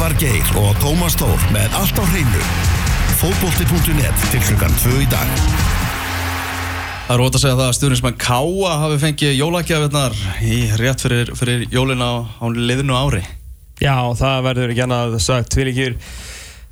Elvar Geir og Tómas Tór með allt á hreinu. Fótbolti.net til klukkan 2 í dag. Það er ótt að segja það að stjórnismenn Káa hafi fengið jólagjafirnar í rétt fyrir, fyrir jólina á, á liðinu ári. Já, það verður ekki annað sagt tvílikir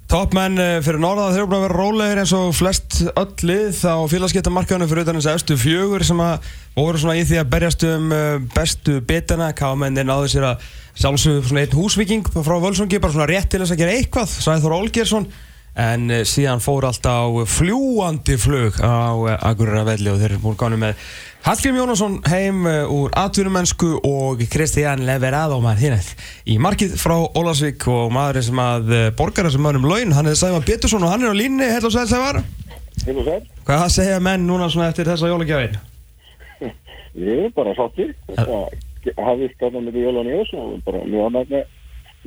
Toppmenn eh, fyrir norða þeir eru búin að vera rólegir eins og flest öll lið á félagskiptamarkaðunum fyrir utan þess að efstu fjögur sem að voru svona í því að berjast um eh, bestu bitana. Káamenn er náður sér að sjálfsögðu svona einn húsviking frá Völsungi bara svona rétt til þess að gera eitthvað Sæður Olgersson en eh, síðan fór alltaf á fljúandi flug á Akureyravelli og þeir eru búin gáðinu með Hallgrim Jónasson heim úr atvinnumennsku og Kristiðan Leverado maður hérna í markið frá Ólasvík og maður sem að borgar þessum maður um laun, hann er Sævar Pétursson og hann er á línni, held og sæl Sævar Held og sæl Hvað segja menn núna svona eftir þessa jólagjafin? Ég er bara sátti Það hafði skapað með jólan í oss og bara mjög annað með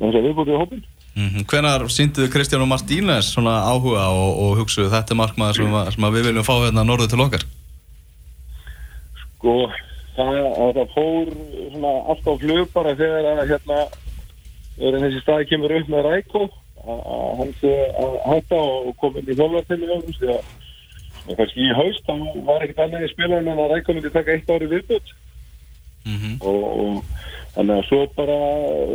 þess að viðbútið hópin Mm -hmm. Hvenar sínduðu Kristján og Martínez svona áhuga og, og hugsuðu þetta er markmaður sem, að, sem að við viljum fá hérna norðu til okkar? Sko, það, það fór svona alltaf flug bara þegar að hérna þegar þessi staði kemur upp með Rækó að hann sé að hætta og koma inn í þjóðvartinu því að kannski í haust þá var ekkert annað í spilunum en að Rækó myndi taka eitt ári viðbútt Mm -hmm. og, og þannig að svo bara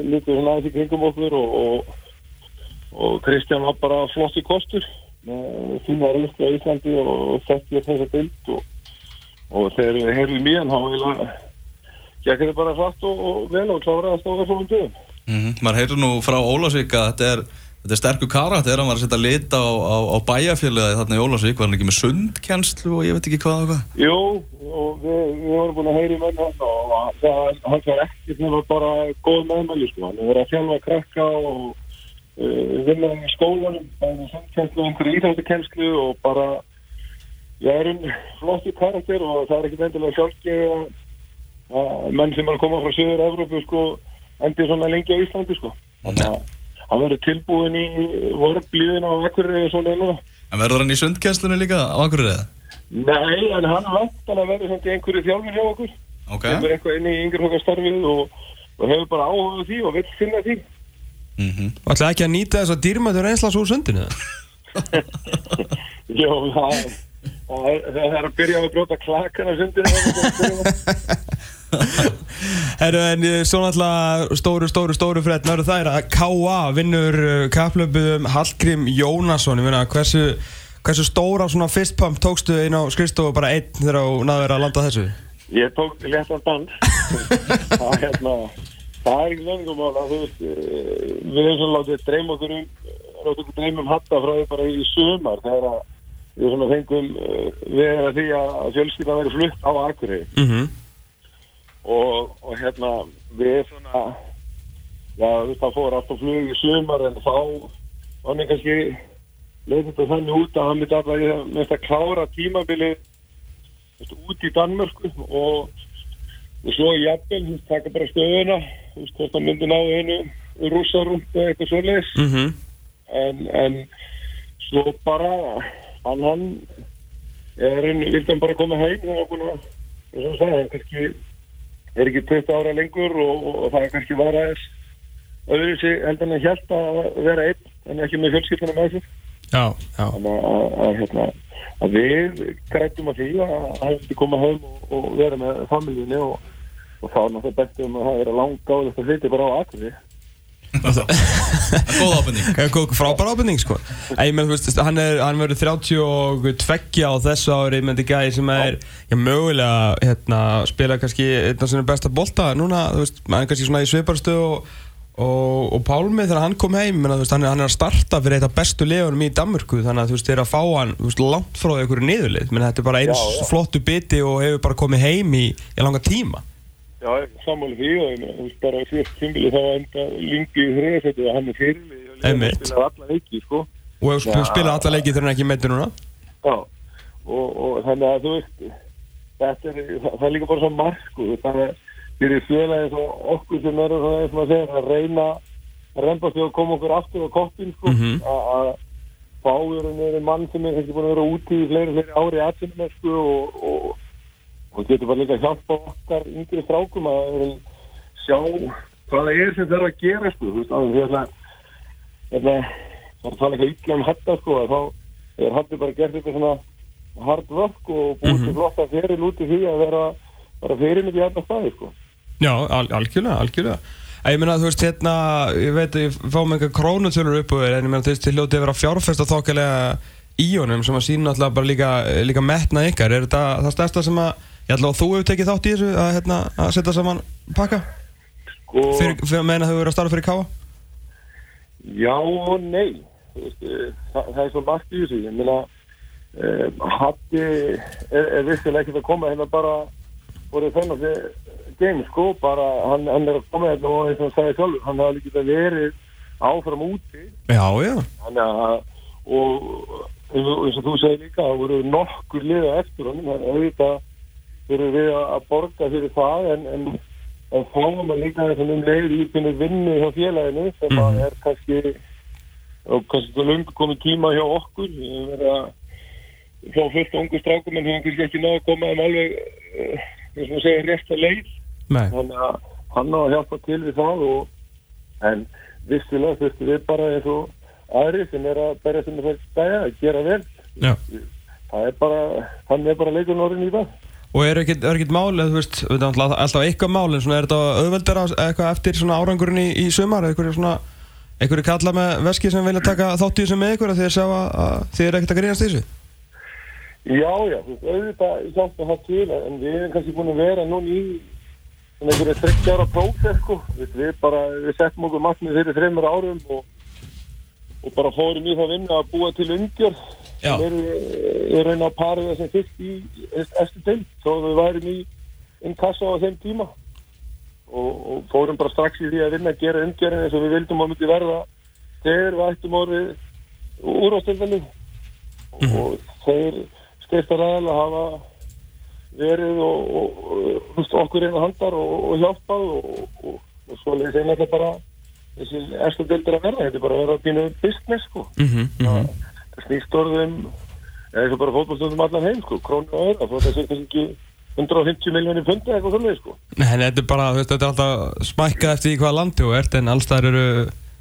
lítið svona aðeins í kringum okkur og, og, og Kristján var bara flott í kostur með fína röstu á Íslandi og þekkir þessa bild og, og þegar við heyrðum í hann þá gekk þetta bara flatt og vel og kláraði að stóða svona dögum Mm -hmm. Man heyrður nú frá Ólasvík að þetta er, þetta er sterkur karakter, hann var að setja lit á, á, á bæjarfélagi þarna í Ólasvík, var hann ekki með sundkjenslu og ég veit ekki hvað og hvað? Jú, og við, við vorum búin að heyra í menn hann og það, hann var ekki sem var bara góð meðmæli sko, hann var að fjálfa krakka og uh, vinna í skólanum, bæði sundkjenslu og einhverju íþjóttukjenslu og bara ég er einn flotti karakter og það er ekki endilega sjálfgeð að, menn sem er að koma frá Söður Evrópu sko endur svona lengi á Íslandi sko þannig að hann verður tilbúin í vorblíðin á Akureyri og svona einu En verður hann í sundkjenslunni líka á Akureyri eða? Nei, en hann vantan að verður svona einhverju þjálfur hjá okkur Ok. kemur eitthvað inn í yngreflokkastarfið og, og hefur bara áhuga á því og vill finna því Mm -hmm. Og ætlaði ekki að nýta þess að dýrmættur einslas úr sundinu? Jó, það það er- það er að byrja að brjóta klakana sundinu Herru, en eh, svo náttúrulega stóru, stóru, stóru frétt Nörðu það er að K.A. vinnur kaplöpuð um Hallgrim Jónasson Ég meina, hversu, hversu stóra svona fist pump tókstu inn á skrifstofu bara einn þegar þú náður að landa þessu? Ég tók léttan dans það, er hérna, það er ekki lengum að veist eh, við erum svona látið dreyma okkur um dreyma um hatta frá því bara í sumar þegar að við svona fengum eh, við að því að fjölskylda verið flutt á Akureyri Mm -hmm. og, og hérna við svona já það fór alltaf flug í sumar en þá var mér kannski leiðið þetta þannig út að hann myndi alltaf mest að klára tímabili út í Danmörku og, og svo í jafnvel þú veist, taka bara stöðuna þú veist hvort hann myndi ná einu rússarúmt eða eitthvað svoleiðis Mm -hmm. en, en svo bara hann hann er einn, vildi hann bara koma heim og að, eins og hann sagði, hann kannski er ekki 20 ára lengur og, og, og það er kannski var aðeins öðru sig heldur hann hjælt að vera einn en ekki með fjölskylduna með sér. Já, já. Þannig að, að, að, hérna, að við grættum að því að hann vildi koma heim og, og vera með familíunni og, og þá er náttúrulega best um að það er að langa á þetta hluti bara á akkurri Góð góð- Frábær ábending sko. Æ, menn, veist, hann, er, hann verður 32 á þessu ári með þetta gæði sem er já, mögulega hérna, spila kannski einn af sinni besta bolta núna, þú veist, hann er kannski svona í sviparstöðu og, og, og Pálmi þegar hann kom heim menna, veist, hann, er, hann er að starta fyrir eitt af bestu legunum í Danmörku þannig að þú veist, þeir að fá hann langt frá einhverju niðurlið. Menn þetta er bara eins Já, já. flottu biti og hefur bara komið heim í, í langa tíma Já, sammáli því og þú veist bara fyrst tímbili þá enda lingi í þriðasetti og hann er fyrirlið og hann spilaði alla leiki, sko. og hefur Já. spilað alla leiki þegar hann ekki meittur núna Já, og, og þannig að þú veist, þetta er, það, er líka bara svo marg, sko, það er fyrir félagið og okkur sem eru svona eins og maður segir að reyna að reyna sig og koma okkur aftur á koppin, sko, Mhm. að að í rauninni mann sem er kannski búin að vera úti í fleiri, fleiri ári aðsynna, sko, og, og, og getur bara líka að hjálpa okkar yngri strákum að um, sjá hvað það er sem þarf að gera, sko, þú veist, að því að hérna, það er að tala eitthvað illa um hatta sko, að þá er hatti bara gert eitthvað svona hard work og búið til flotta feril út í því að vera bara fyrir með í alla staði sko. Já, al algjörlega, algjörlega. Ég meina, þú veist, hérna, ég veit að ég fáum einhver krónutölur upp þér en ég meina, þú veist, þið hljótið að vera fjárfesta þokkalega í honum sem að sína alltaf bara líka, líka metna ykkar. Er þetta það stærsta sem að, ég ætla að þú hefur tekið þátt í þessu að, hérna, að setja saman pakka? Sko, Fyrir, fyrir meina þau verið að starfa fyrir káa? Já og nei. Veist, eh, það, það er svo margt í þessu. Ég meina um, Hatti er, er vissilega ekkert að koma hérna bara voru þennan game sko. Bara hann, hann er að koma hérna og eins og hann sagði sjálfur hann hafa líka verið áfram úti. Já, já. Að og eins og, þú segir líka það voru nokkur liða eftir honum. Þannig að auðvitað þurfum við að að borga fyrir það en, en, en fáum að líka þessum um leið í pinnu vinnu hjá félaginu sem að er kannski og kannski lungu komið tíma hjá okkur. Að fá fullt ungu strákum en höfum kannski ekki náða að koma um alveg eh, eins og maður segir rétt að leið. Nei, þannig að hann á að hjálpa til við það og, en vissilega þurftum við bara eins og aðri sem er að berja sem er það stæða að gera vel. Já. Það er bara, hann er bara leikurinn orðin í það Og er ekkert, er ekkert mál, eða þú veist, við erum alltaf, eitthvað mál, en er þetta auðveldar eitthvað eftir árangurinn í, í sumar, eitthvað svona, eitthvað kalla með veski sem vilja taka þátt í þessu með ykkur að þið sjá að, að þið er ekkert að grínast í þessu? Já, já, þú veist, auðvitað hjálpa það til en við erum kannski búin að vera núna í svona einhverju 30 ára prófess sko, við, bara, við settum okkur markmið fyrir þreymur árum og, og bara fórum í það vinna að búa til umgjörð. Sem eru er raun að parið þessum fyrst í eftir til, þó að við værum í innkassa á þeim tíma. Og, og fórum bara strax í því að vinna að gera umgjörðin eins og við vildum að myndi verða þegar við ættum orðið úrástilfæli og þeir skreistar aðal að hafa verið og, og, og okkur einu handar og, hjálpað og, og, og svo þeim þetta bara þessi erstu deildir að verða, þetta er bara að vera pínu business sko. Mhm, mhm. það snýst orðum eða eins og bara fótballstöndum allan heim sko, krónu og öðra, þó það sé kannski ekki 150 miljónir pundi eitthvað svolítið sko Nei, en þetta er bara, þú veist, þetta er alltaf smækkað eftir í hvaða landi þú ert, en alls það eru,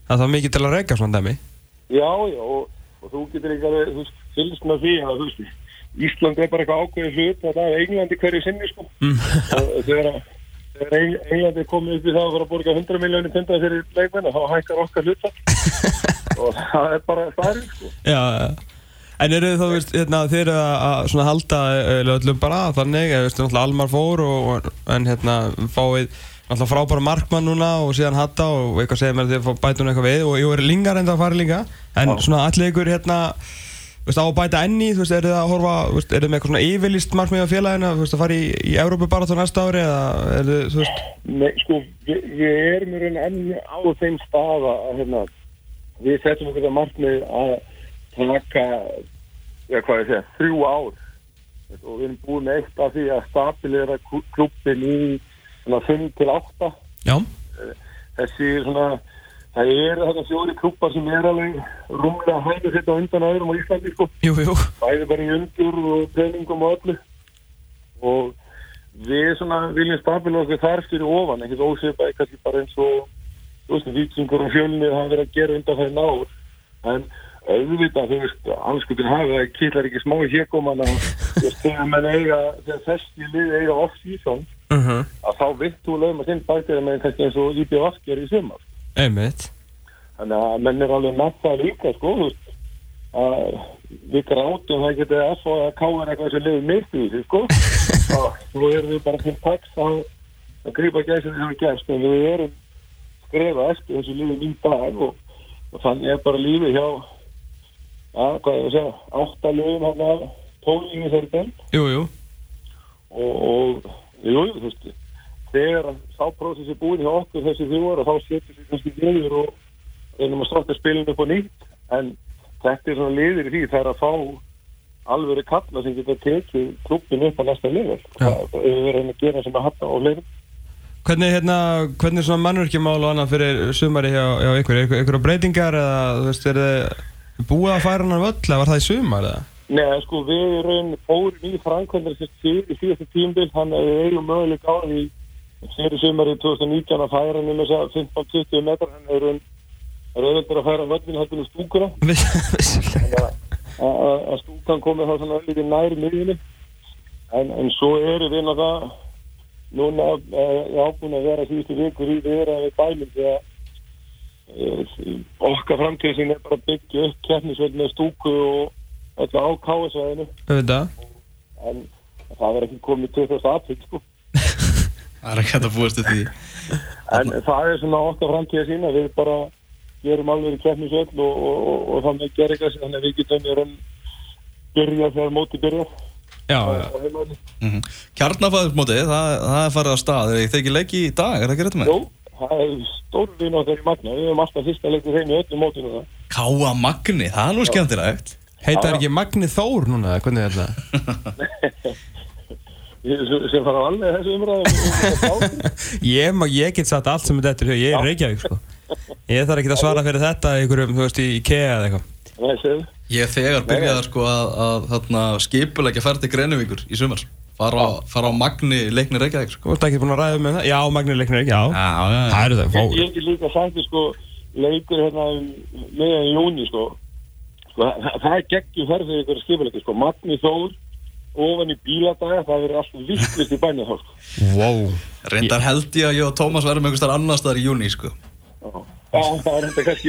það er mikið til að reyka svona dæmi. Já, já, og, og þú getur alveg, þú veist, fylgst með því að, þú veist, Ísland er bara eitthvað ákveðið hlut og það er Englandi hverju sinni, sko. Mm. og þegar, að- þegar Eng- Englandi komið upp í það að fara að borga 100 miljónir pundað fyrir leikmenn, þá hækkar okkar hlutfall. og það er bara staðrinn, sko. Já. En eru þið þá, veist, hérna, þið eru að, að svona halda uh, öllum bara þannig, eða, veist, náttúrulega Almar fór og, en hérna, fáið náttúrulega frábæra markmann núna og síðan hatta og eitthvað segir mér að þið fá bæta hún eitthvað við og jú, eru lingar enda að fara líka, en Já. svona allir ykkur, hérna, veist, á að bæta enni, þú veist, eru þið að horfa, veist, eru þið með eitthvað svona yfirlist markmið á félaginu, þú veist, að fara í, í Európa bara á næsta ári, eða eru þið, þú veist, Nei, sko, við erum í raun enn á þeim staða að, hérna, við setjum okkur það markmið að taka, ja, segja, þrjú ár. Og við erum búin eitt af því að stabilira klubbin í svona 5 til 8 já, þessi svona það eru þetta fjóri klubbar sem er alveg rúmlega hægir þetta undan öðrum á Íslandi sko. Jú, jú, bæði bara í undur og peningum og öllu. Og við svona viljum stabila okkur þar fyrir ofan ekkert ósvipaði kannski bara eins og veist, vitsingur og fjölnir hafa verið að gera undan það náður en auðvitað, þú veist, anskutin hafi það kýtlar ekki smá veist, þegar menn eiga, þegar þessi lið eiga off-season, uh að þá vitt þú lögum að þinn bætið með kannski eins og IBF gerir í sumar. Einmitt, Þannig að menn er alveg með það líka, sko, þú veist, að við grátum það getið að svo að káða eitthvað sem liður mitt í þessu, sko. og nú erum við bara til taks að, að grípa gæsið sem við en við erum skrefa eftir þessu liður í dag og, og þannig er bara lífið hjá, að, hvað ég að segja, átta liðum hann að tólingi þessari bend jú, jú, og, og jú, þú veist, þegar að sáprósess er búin hjá okkur þessi þjóðar og þá setur við kannski liður og reynum að starta spilinu upp á nýtt. En þetta er svona liður í því það er að fá alvöru kalla sem geta tekið klubbin upp á næsta level. Já. það er að gera sem að hatta og leirum Hvernig, hérna, hvernig er svona mannverkjumál og annað fyrir sumari hjá, hjá ykkur? Er ykkur breytingar eða, þú veist, er þið búið að færa hann völl eða var það í sumar eða? Nei, sko, við raun fórum í fyrir í síðasta tímbil að við eigum möguleik á því fyrir sumari 2019 að færa hann um þess að 15-20 metrar hann er er auðvitað að færa völlin hættin úr stúkuna Vissulega að stúkan komið þá svona lítið nær miðjunni en, en svo eru við náttúrulega núna uh, ábúin að vera síðustu vikur í vera við bænum því að uh, okkar framtíð sín er bara byggja upp keppnisvöld með stúku og öllu á káasvæðinu en það er ekki komið 2000 apríl sko. Það er ekki hægt að búast til því. En það er svona okkar framtíð sín að við bara gerum alveg keppnisvöld og, og, og, og þannig gerir eitthvað þannig að við getum í raun byrja þegar móti byrjar Já, á, já á heimavelli. mm Kjarnafæðismótið, það, það er farið að stað Þeir ekki leiki í dag, er það ekki rétt með? Jú, það er stórvinn okkar í Magna. Við höfum alltaf fyrsta leikur þeim í öllum mótinu það. Káa Magni, það er nú skemmtilegt Heitar ekki Magni Þór núna, eða hvernig er? Ég- Sem fara á alveg þessu umræðum. Ég, ég get sagt allt sem er þetta Ég er Reykjavík, sko Ég þarf ekki að svara fyrir þetta veist, í IKEA eða eitthvað Það. Ég þegar byrjaði sko að, að þarna, skipulegja ferð til Greinivíkur í sumar fara á, fara á Magni leiknir Reykjavík sko. Þú ert ekki búin að ræða með það? Já, Magni leiknir ekki, já Já, já, Það eru það, Ég ég get líka sagt sko, leikur hérna um meðan júni sko. sko það, það er geggjum ferð fyrir ykkur skipuleiki sko. Magni Þór ofan í bíladaga, það verður allt vittlist í bænum þá sko. Wow Reyndar held ég að ég og Tómas verðum einhvers þar annar staðar í júni sko. Já, Já, það er þetta kannski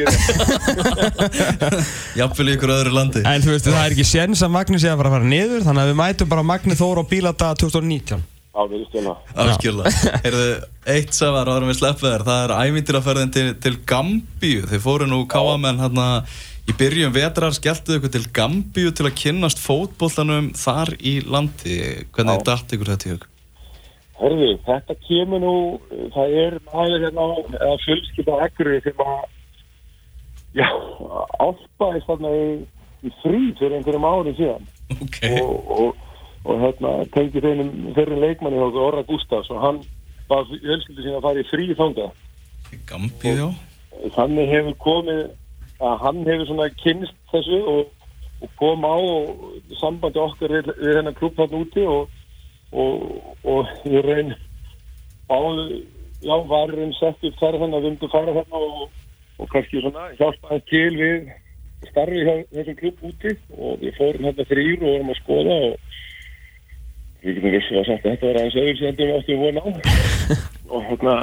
Jafnvel í ykkur öðru landi. En þú veist, það er ekki séns að Magni sé að fara að fara niður Þannig að við mætum bara Magni Þór á bíladaga 2019 Já, við stjórna Afskilða Heyrðu, eitt sem var árum við sleppið þér. Það er ævintýraferðin til, til Gambíu. Þið fóru nú káamenn hérna Í byrjun vetrar skelltuðu ykkur til Gambíu til að kynnast fótbollanum þar í landi. Hvernig Já. datt ykkur þetta í hug? Hörðu, þetta kemur nú, það er maður hérna, eða fjölskylda akkurir sem að, já, álpaðist þarna í, í frí fyrir einhverjum árum síðan. Ok. Og, og, og hérna tengi þeim þeirri leikmanni þá, Orra Gustafs og hann var fjölskyldu sín að fara í frí þangað. Gambíu, já. Þannig hefur komið, að hann hefur svona kynst þessu og, og kom á og sambandi okkar við, við hennar klúb þarna úti og, og, og ég raun báðu, já, var raun sett upp þar þannig að myndum fara þarna og, og kannski svona hjálpaði til við starfi hjá þessum klúb úti og við fórum hérna þrýr og vorum að skoða og við getum vissi að sagt að þetta var aðeins öðru sem við áttum von á og hérna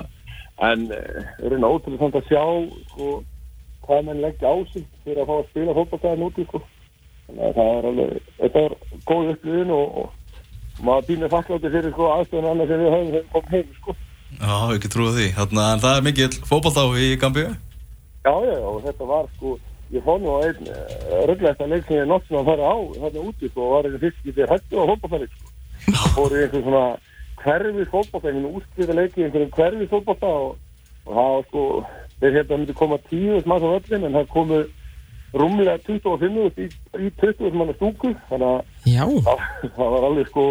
en uh, raun ótrúlega að sjá sko, hvað menn leggja á sig fyrir að fá að spila fótballtæðin úti sko. þannig að það er alveg þetta var góð upplifun og, og maður býnir þakklátti fyrir sko, aðstöðun annars sem við höfum komum heim sko. Já, ekki trúið því Þarna, En það er mikill fótboltá í Gambíu já, já, og þetta var sko ég fór nú á einn rögglega þetta leik sem ég nokksum að fara á þarna úti sko, og var einn fyrst getið hættu á fótballtæðin sko. fór í einhvern svona hverfið fótballtæðin úrskriða leiki í einhverjum hverfið fótballtæð og, og það sko þeir hérna myndi koma þess maður á öllin en það komu rúmlega 25 út í, í 20 manna stúku þannig að það, það var alveg sko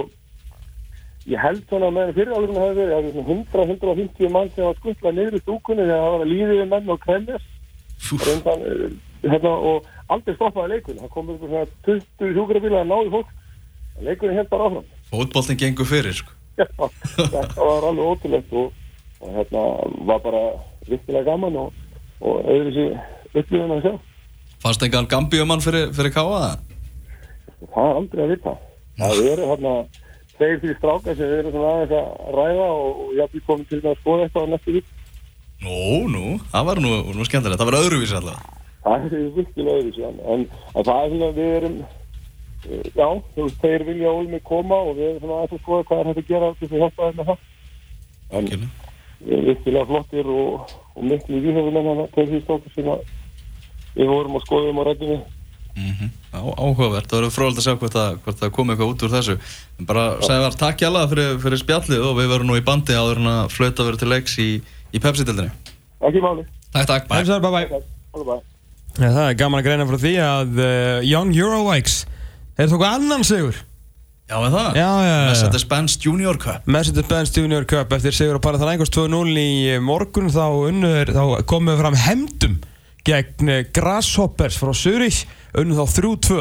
ég held svona að meðan fyrir áðurinn hefði verið að það var 100-150 mann sem var skuttlað niður í stúkunni þegar það var að líðið menn og kremjast. Reyndan, eh, hérna, og aldrei stoppaði leikunni það kom upp svona 20 hjúkrabíla að náði fólk. Leikunni held bara áfram. Fótboltin gengur fyrir sko. Já, þetta var alveg ótrúlegt og, og hérna var bara virkilega gaman og, og öðru sér upplifun að sjá Fannst engan Gambíumann fyrir, fyrir káa? það er aldrei að vita. Það eru hérna tveir fyrir strákar sem erum svona aðeins að ræða og, ég hafði komið til að skoða eitthvað á næstu vik Nú, nú, það var nú, nú skemmtilegt. Það var öðruvísi alltaf. Það er virkilega öðru síðan en, það er svona að við erum eh, já, þú veist, þeir vilja ólmi koma og við erum svona aðeins að skoða hvað er hægt að gera til þess að hjálpa þeim með það. En við erum virkilega flottir og, og miklu í viðhefum við vorum að skoða um á rættinni Mm Á, áhugavert, það verður frólægt að sjá hvort það, hvort það komi eitthvað út úr þessu. En bara Sævar, takk hjá alla fyrir, fyrir spjallið og við verðum nú í bandi áður en að flöta verið til leiks í, í Pepsi-dildinni ekki máli, Takk, takk, Bye bye takk, alveg bæ Já, það er gaman að greina frá því að uh, Young Eurobikes Er tóku annan sigur. Já, með það? Já, já, já. Mercedes-Benz Junior Cup. Mercedes-Benz Junior Cup eftir sigur á Parathanaikos 2-0 í morgun þá, unnur, þá komum við fram hemdum gegn eh, Grasshoppers frá Zurich unnum þá 3-2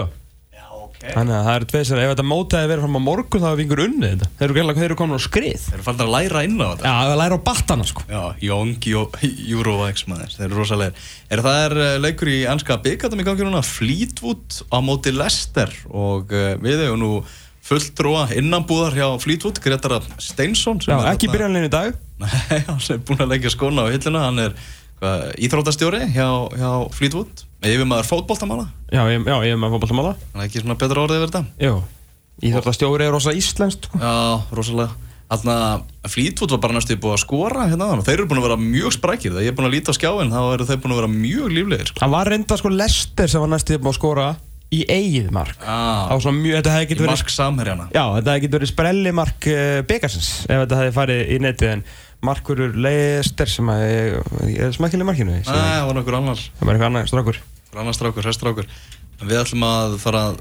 Já, Þannig að það eru tveir sér, ef þetta mótaði verið fram á morgun þá hefur yngur unnið þetta. Þeir eru gæla, þeir eru komin á skrið. Þeir eru farin að læra inn á þetta Já, það læra á battana sko. Já, Young Eurovax maður, þeir eru rosalegir er Það er eh, leikur í ennska byggatum í gangi núna Fleetwood á móti Leicester og uh, við hefum nú fulltrúa innanbúðar hjá Fleetwood Gretara Steinsson sem Já, er ekki byrjanlegin í dag. Nei, hann er búinn að leggja skóna á hilluna hann er hvað, íþróttastjóri hjá, hjá Fleetwood yfir maður fótboltamála Já, ég, já, ég er með fótballtamála. hann er ekki svona betra orðið yfir þetta Jú. Íþjóttastjóri er rosa íslenskt sko. Já, rosalega Þannig að Fleetwood var bara næstu búið að skora hérna áðan og þeir eru búin að vera mjög sprækir þegar ég er búin að líta á skjáin þá eru þeir búin að vera mjög líflegir sko. Hann var reynda sko Lester sem var næstu á að skora í eigið mark. ah, mjög, Í mark samherjana Já, þetta hefði getið verið sprellimark uh, Begarsins ef þetta hefði farið í netið en markurur Leicester sem að ég, ég er smækkileg markinu Nei, það var nokkur annar. Það var eitthvað annað strákur. Annar strákur, hest strákur. En Við ætlum að fara að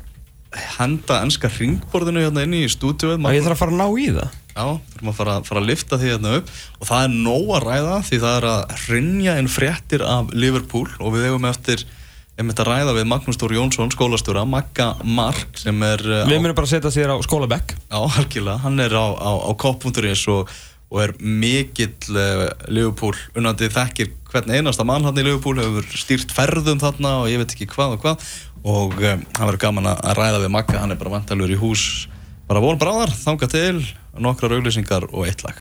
henda ennska ringborðinu hérna inn í stúdíuð og ég þarf að fara að ná í það? Já, þurfum að fara, fara að lifta því hérna upp. Og það er nóg að ræða því það er að hrinja inn fréttir af Liverpool. Og við eigum eftir einmitt að ræða við Magnús Dóri Jónsson, skólastjóra Magga Mark sem er uh, Við munum bara að setja sér á skólabekk. Á algjörlega, hann er á, á, á kopp.is og, og er mikill uh, Liverpool unnandi þekkir hvern einasta mann hann í Liverpool hefur stýrt ferðum þarna og ég veit ekki hvað og hvað. Og um, hann verður gaman að ræða við Magga, hann er bara vantalur í hús. Bara von bráðar, þanga til nokkrar auglýsingar og eitt lag